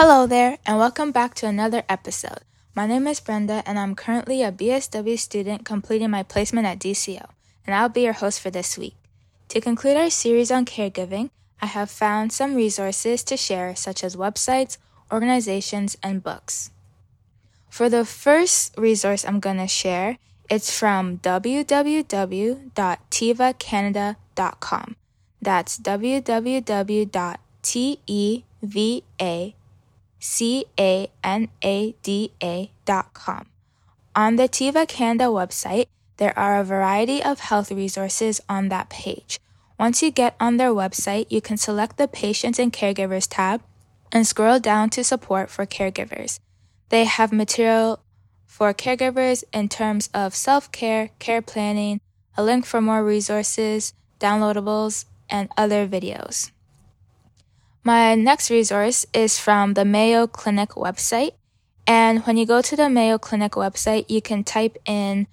Hello there, and welcome back to another episode. My name is Brenda, and I'm currently a BSW student completing my placement at DCO, and I'll be your host for this week. To conclude our series on caregiving, I have found some resources to share, such as websites, organizations, and books. For the first resource I'm going to share, it's from www.tevacanada.com. That's www.teva C A N A D A dot com. On the Teva Canada website, there are a variety of health resources on that page. Once you get on their website, you can select the Patients and Caregivers tab and scroll down to support for caregivers. They have material for caregivers in terms of self care, care planning, a link for more resources, downloadables, and other videos. My next resource is from the Mayo Clinic website. And when you go to the Mayo Clinic website, you can type in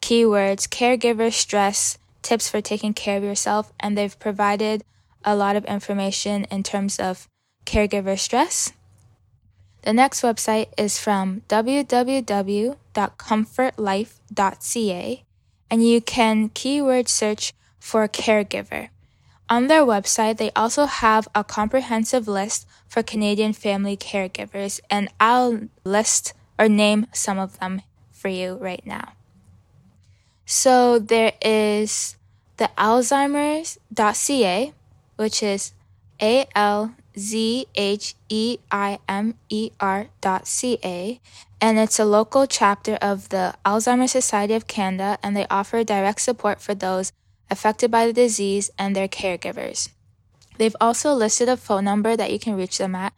keywords caregiver stress, tips for taking care of yourself, and they've provided a lot of information in terms of caregiver stress. The next website is from www.comfortlife.ca, and you can keyword search for caregiver. On their website, they also have a comprehensive list for Canadian family caregivers, and I'll list or name some of them for you right now. So there is the Alzheimer's.ca, which is A L Z H E I M E R.ca, and it's a local chapter of the Alzheimer's Society of Canada, and they offer direct support for those affected by the disease and their caregivers. They've also listed a phone number that you can reach them at,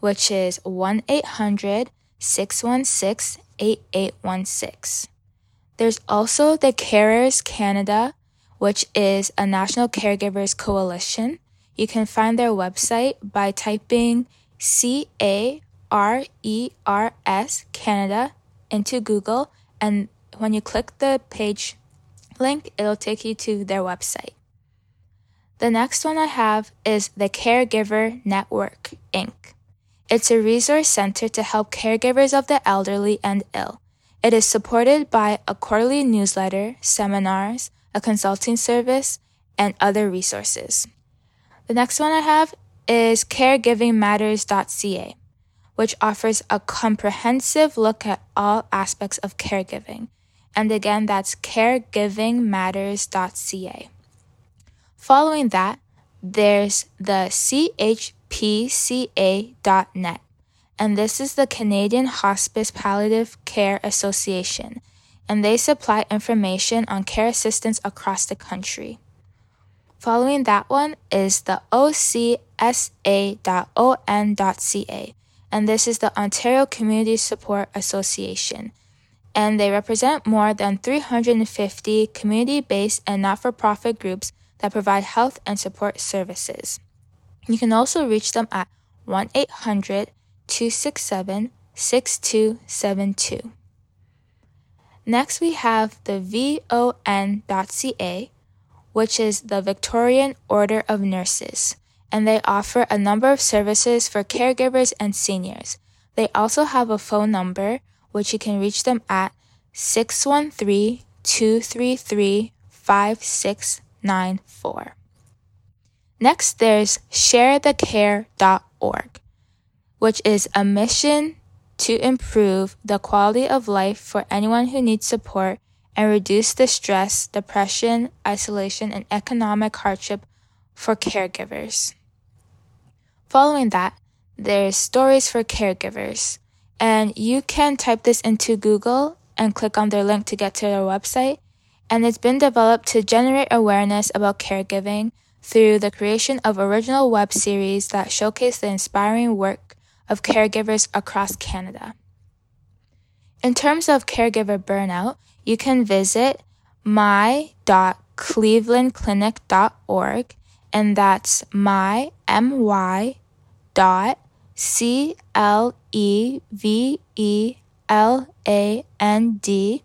which is 1 800 616 8816. There's also the Carers Canada, which is a national caregivers coalition. You can find their website by typing C A R E R S Canada into Google, and when you click the page link, it'll take you to their website. The next one I have is the Caregiver Network, Inc. It's a resource center to help caregivers of the elderly and ill. It is supported by a quarterly newsletter, seminars, a consulting service, and other resources. The next one I have is caregivingmatters.ca, which offers a comprehensive look at all aspects of caregiving. And again, that's caregivingmatters.ca. Following that, there's the chpca.net, and this is the Canadian Hospice Palliative Care Association, and they supply information on care assistance across the country. Following that one is the ocsa.on.ca, and this is the Ontario Community Support Association and they represent more than 350 community based and not for profit groups that provide health and support services. You can also reach them at 1 800 267 6272. Next, we have the VON.ca, which is the Victorian Order of Nurses, and they offer a number of services for caregivers and seniors. They also have a phone number, which you can reach them at 613 233 5694. Next, there's sharethecare.org, which is a mission to improve the quality of life for anyone who needs support and reduce the stress, depression, isolation, and economic hardship for caregivers. Following that, there's Stories for Caregivers, and you can type this into Google and click on their link to get to their website. And it's been developed to generate awareness about caregiving through the creation of original web series that showcase the inspiring work of caregivers across Canada. In terms of caregiver burnout, you can visit my.clevelandclinic.org and that's my my dot c l e v e l a n d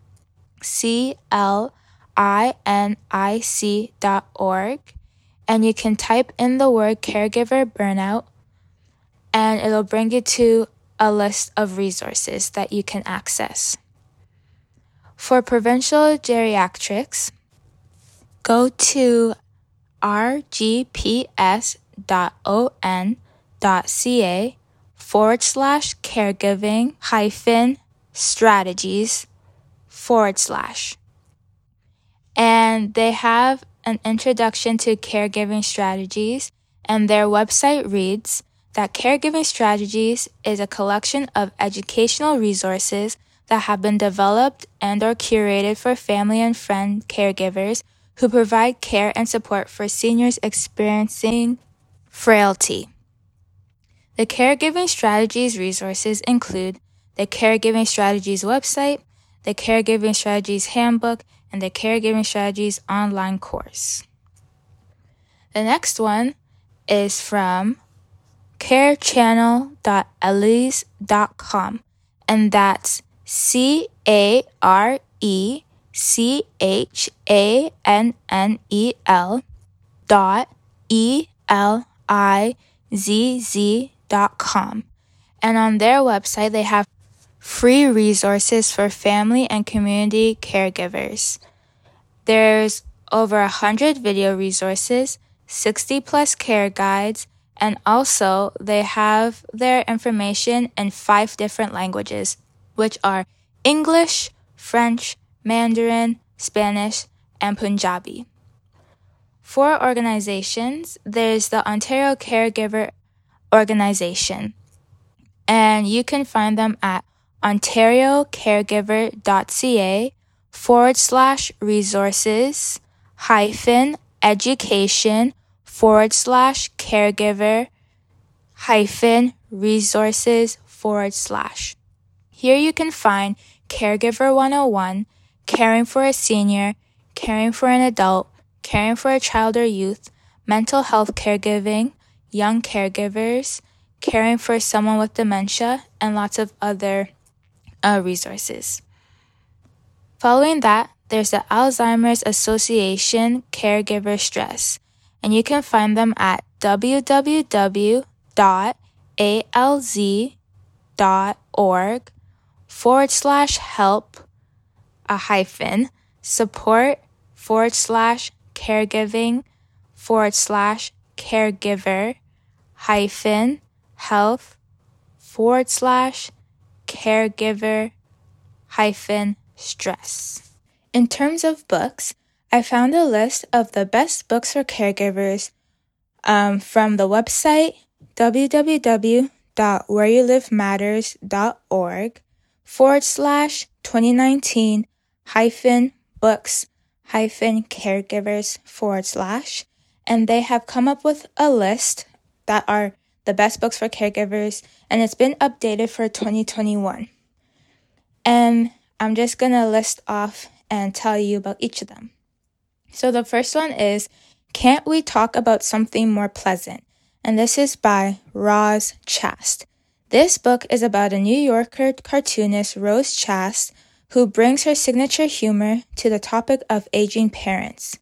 c l i n i c dot org and you can type in the word caregiver burnout and it'll bring you to a list of resources that you can access. For provincial geriatrics, go to rgps.on.ca forward slash caregiving hyphen strategies forward slash. And they have an introduction to caregiving strategies, and their website reads that Caregiving Strategies is a collection of educational resources that have been developed and or curated for family and friend caregivers who provide care and support for seniors experiencing frailty. The Caregiving Strategies resources include the Caregiving Strategies website, the Caregiving Strategies handbook, and the Caregiving Strategies online course. The next one is from carechannel.elizz.com, and that's C A R E C H A N N E L dot E L I Z Z dot com. And on their website, they have free resources for family and community caregivers. There's over a hundred video resources, 60 plus care guides, and also they have their information in five different languages, which are English, French, Mandarin, Spanish, and Punjabi. For organizations, there's the Ontario Caregiver Organization, and you can find them at ontariocaregiver.ca forward slash resources hyphen education forward slash caregiver hyphen resources forward slash. Here you can find Caregiver 101, caring for a senior, caring for an adult, caring for a child or youth, mental health caregiving, young caregivers, caring for someone with dementia, and lots of other uh, resources. Following that, there's the Alzheimer's Association Caregiver Stress, and you can find them at www.alz.org forward slash help a hyphen support forward slash caregiving forward slash caregiver hyphen health forward slash caregiver hyphen stress. In terms of books, I found a list of the best books for caregivers um, from the website www.whereyouLiveMatters.org forward slash 2019 hyphen books hyphen caregivers forward slash. And they have come up with a list that are the best books for caregivers, and it's been updated for 2021. And I'm just gonna list off and tell you about each of them. So the first one is Can't We Talk About Something More Pleasant? and this is by Roz Chast. This book is about a New Yorker cartoonist, Roz Chast, who brings her signature humor to the topic of aging parents.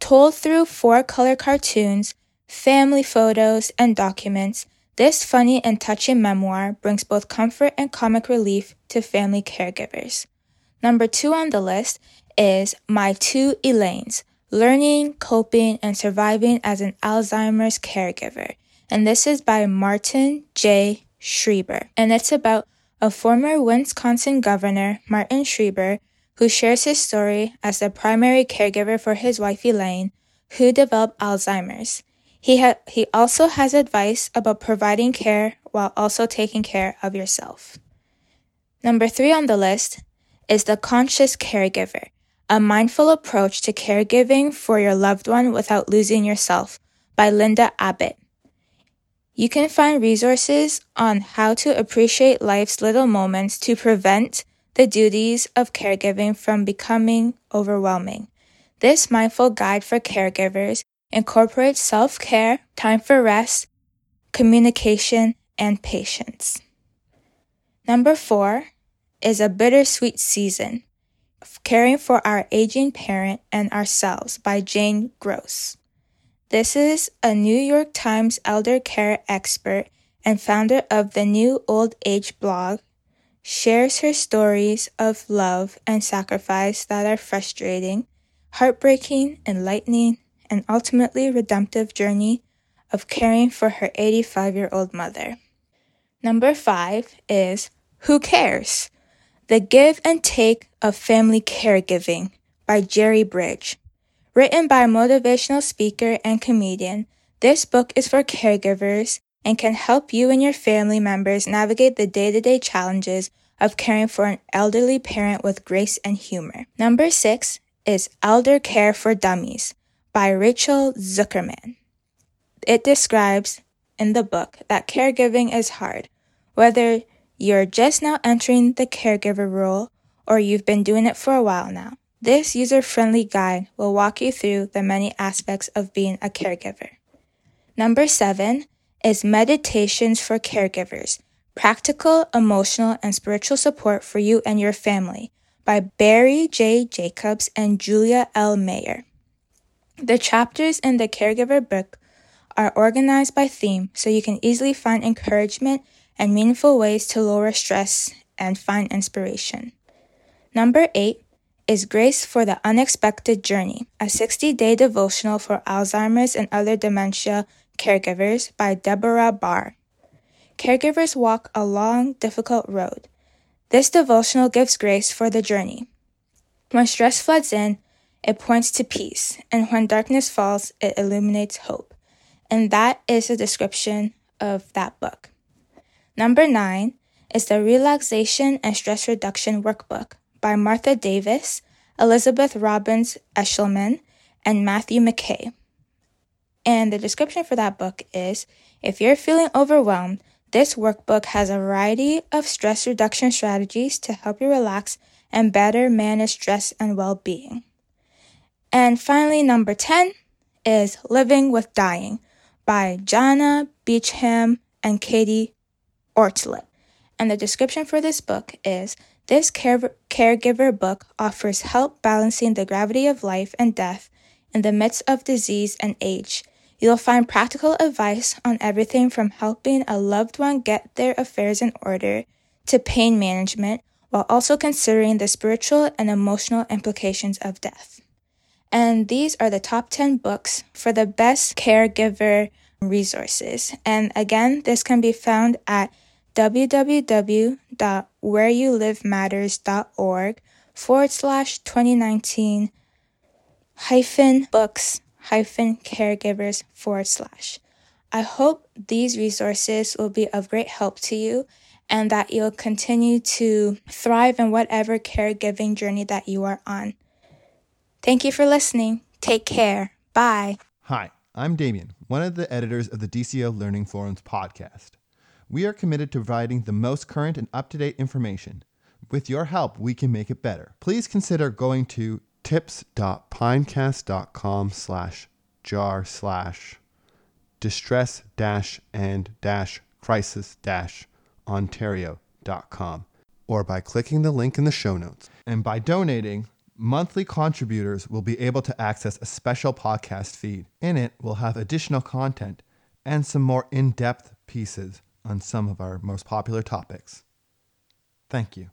Told through four color cartoons, family photos, and documents, this funny and touching memoir brings both comfort and comic relief to family caregivers. Number two on the list is My Two Elaines Learning, Coping, and Surviving as an Alzheimer's Caregiver. And this is by Martin J. Schreiber. And it's about a former Wisconsin governor, Martin Schreiber, who shares his story as the primary caregiver for his wife Elaine, who developed Alzheimer's. He, ha- he also has advice about providing care while also taking care of yourself. Number three on the list is The Conscious Caregiver, a mindful approach to caregiving for your loved one without losing yourself by Linda Abbott. You can find resources on how to appreciate life's little moments to prevent the duties of caregiving from becoming overwhelming. This mindful guide for caregivers incorporates self care, time for rest, communication, and patience. Number four is a bittersweet season caring for our aging parent and ourselves by Jane Gross. This is a New York Times elder care expert and founder of the New Old Age blog, shares her stories of love and sacrifice that are frustrating, heartbreaking, enlightening, and ultimately redemptive journey of caring for her 85 year old mother. Number five is Who Cares? The Give and Take of Family Caregiving by Jerry Bridge. Written by a motivational speaker and comedian, this book is for caregivers and can help you and your family members navigate the day to day challenges of caring for an elderly parent with grace and humor. Number six is Elder Care for Dummies by Rachel Zuckerman. It describes in the book that caregiving is hard, whether you're just now entering the caregiver role or you've been doing it for a while now. This user friendly guide will walk you through the many aspects of being a caregiver. Number seven is Meditations for Caregivers Practical, Emotional, and Spiritual Support for You and Your Family by Barry J. Jacobs and Julia L. Mayer. The chapters in the Caregiver book are organized by theme so you can easily find encouragement and meaningful ways to lower stress and find inspiration. Number eight is Grace for the Unexpected Journey, a 60 day devotional for Alzheimer's and other dementia caregivers by Deborah Barr. Caregivers walk a long, difficult road. This devotional gives grace for the journey. When stress floods in, it points to peace, and when darkness falls, it illuminates hope. And that is a description of that book. Number nine is the Relaxation and Stress Reduction Workbook by Martha Davis, Elizabeth Robbins Eshelman, and Matthew McKay. And the description for that book is if you're feeling overwhelmed, this workbook has a variety of stress reduction strategies to help you relax and better manage stress and well being. And finally, number 10 is Living with Dying by Jana Beacham and Katie Ortleb. And the description for this book is this care- caregiver book offers help balancing the gravity of life and death in the midst of disease and age. You'll find practical advice on everything from helping a loved one get their affairs in order to pain management while also considering the spiritual and emotional implications of death. And these are the top 10 books for the best caregiver resources. And again, this can be found at www.whereyouLiveMatters.org forward slash 2019 hyphen books hyphen caregivers forward slash. I hope these resources will be of great help to you and that you'll continue to thrive in whatever caregiving journey that you are on. Thank you for listening. Take care. Bye. Hi, I'm Damien, one of the editors of the DCO Learning Forums podcast. We are committed to providing the most current and up to date information. With your help, we can make it better. Please consider going to tips.pinecast.com slash jar slash distress and dash crisis ontario.com or by clicking the link in the show notes. And by donating, monthly contributors will be able to access a special podcast feed. In it, we'll have additional content and some more in depth pieces on some of our most popular topics. Thank you.